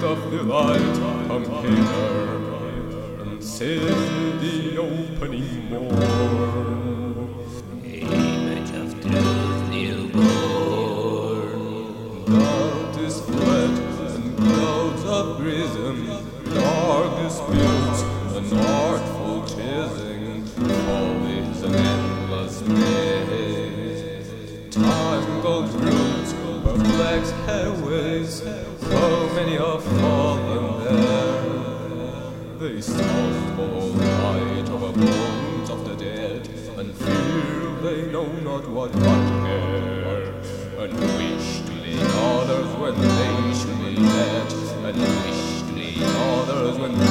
truth of the light come hither and save the opening morn. Image of truth newborn. Darkness fled and clouds have risen. Darkness built an artful chasing. Follies an endless maze. Tangled roots, perplexed highways. So many have fallen there. They stumble light over bones of the dead, and fear they know not what but care, and wish others when they should be dead, and wish others when